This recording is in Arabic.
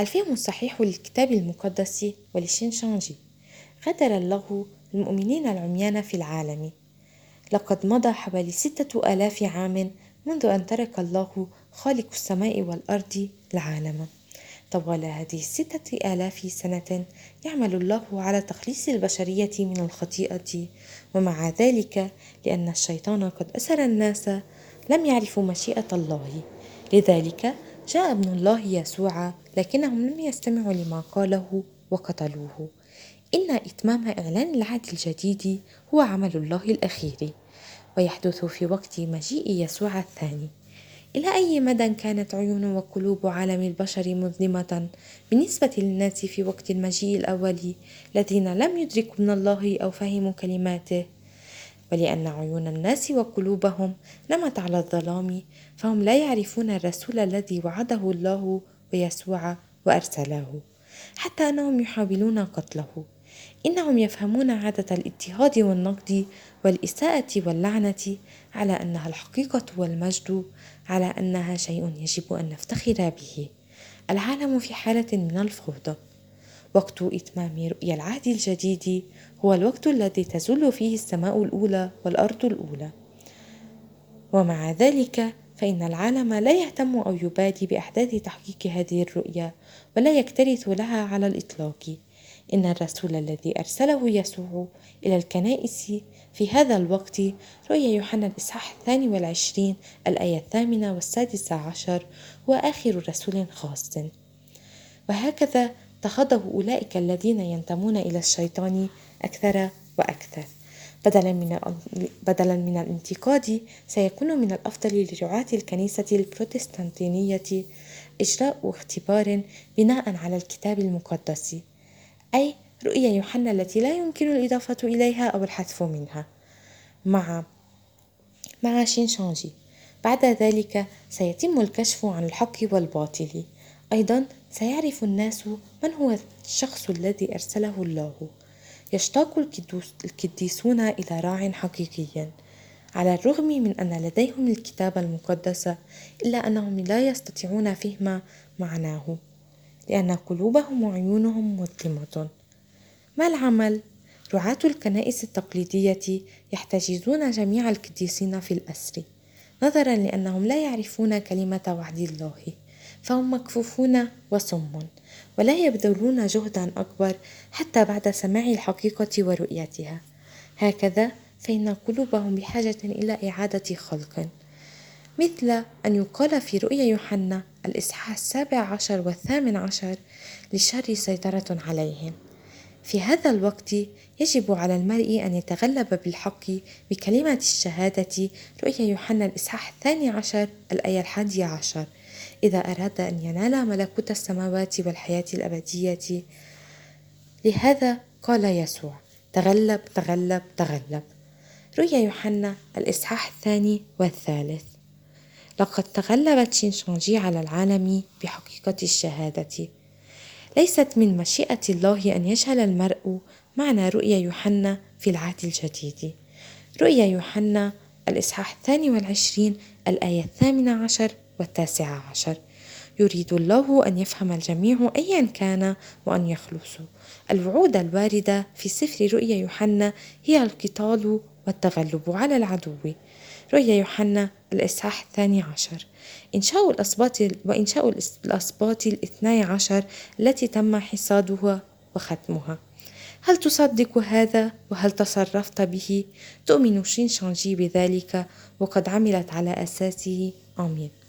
الفهم الصحيح للكتاب المقدس ولشينشانجي غادر الله المؤمنين العميان في العالم. لقد مضى حوالي ستة آلاف عام منذ أن ترك الله خالق السماء والأرض العالم. طوال هذه الستة آلاف سنة يعمل الله على تخليص البشرية من الخطيئة. ومع ذلك لأن الشيطان قد أسر الناس لم يعرفوا مشيئة الله. لذلك جاء ابن الله يسوع لكنهم لم يستمعوا لما قاله وقتلوه. إن إتمام إعلان العهد الجديد هو عمل الله الأخير ويحدث في وقت مجيء يسوع الثاني. إلى أي مدى كانت عيون وقلوب عالم البشر مظلمة بالنسبة للناس في وقت المجيء الأول الذين لم يدركوا من الله أو فهموا كلماته؟ ولأن عيون الناس وقلوبهم نمت على الظلام فهم لا يعرفون الرسول الذي وعده الله ويسوع وأرسله حتى أنهم يحاولون قتله. إنهم يفهمون عادة الاضطهاد والنقد والإساءة واللعنة على أنها الحقيقة والمجد على أنها شيء يجب أن نفتخر به. العالم في حالة من الفوضى وقت إتمام رؤيا العهد الجديد هو الوقت الذي تزول فيه السماء الأولى والأرض الأولى. ومع ذلك فإن العالم لا يهتم أو يبالي بأحداث تحقيق هذه الرؤيا ولا يكترث لها على الإطلاق. إن الرسول الذي أرسله يسوع إلى الكنائس في هذا الوقت رؤيا يوحنا الإصحاح الثاني والعشرين الآية الثامنة والسادسة عشر هو آخر رسول خاص. وهكذا تخاضه أولئك الذين ينتمون إلى الشيطان أكثر وأكثر. بدلا من بدلا من الانتقاد سيكون من الأفضل لرعاة الكنيسة البروتستانتينية إجراء اختبار بناء على الكتاب المقدس أي رؤيا يوحنا التي لا يمكن الإضافة إليها أو الحذف منها. مع مع شينشانجي بعد ذلك سيتم الكشف عن الحق والباطل. أيضا سيعرف الناس من هو الشخص الذي أرسله الله. يشتاق القديسون إلى راع حقيقي على الرغم من أن لديهم الكتاب المقدس إلا أنهم لا يستطيعون فهم معناه لأن قلوبهم وعيونهم مظلمة ما العمل؟ رعاة الكنائس التقليدية يحتجزون جميع القديسين في الأسر نظرا لأنهم لا يعرفون كلمة وعد الله فهم مكفوفون وصم ولا يبذلون جهدا أكبر حتى بعد سماع الحقيقة ورؤيتها. هكذا فإن قلوبهم بحاجة إلى إعادة خلق. مثل أن يقال في رؤيا يوحنا الإصحاح السابع عشر والثامن عشر للشر سيطرة عليهم في هذا الوقت يجب على المرء أن يتغلب بالحق بكلمة الشهادة رؤيا يوحنا الإصحاح الثاني عشر الآية الحادية عشر. إذا أراد أن ينال ملكوت السماوات والحياة الأبدية. لهذا قال يسوع تغلب تغلب تغلب. رؤيا يوحنا الإصحاح الثاني والثالث. لقد تغلبت شينشانجي على العالم بحقيقة الشهادة. ليست من مشيئة الله أن يجهل المرء معنى رؤيا يوحنا في العهد الجديد. رؤيا يوحنا الإصحاح الثاني والعشرين الآية الثامنة عشر. والتاسعة عشر. يريد الله أن يفهم الجميع أيا كان وأن يخلصوا الوعود الواردة في سفر رؤيا يوحنا هي القتال والتغلب على العدو. رؤيا يوحنا الإصحاح الثاني عشر. إنشاء الأسباط وإنشاء الأسباط الاثني عشر التي تم حصادها وختمها. هل تصدق هذا وهل تصرفت به؟ تؤمن شين شانجي بذلك وقد عملت على أساسه. آمين.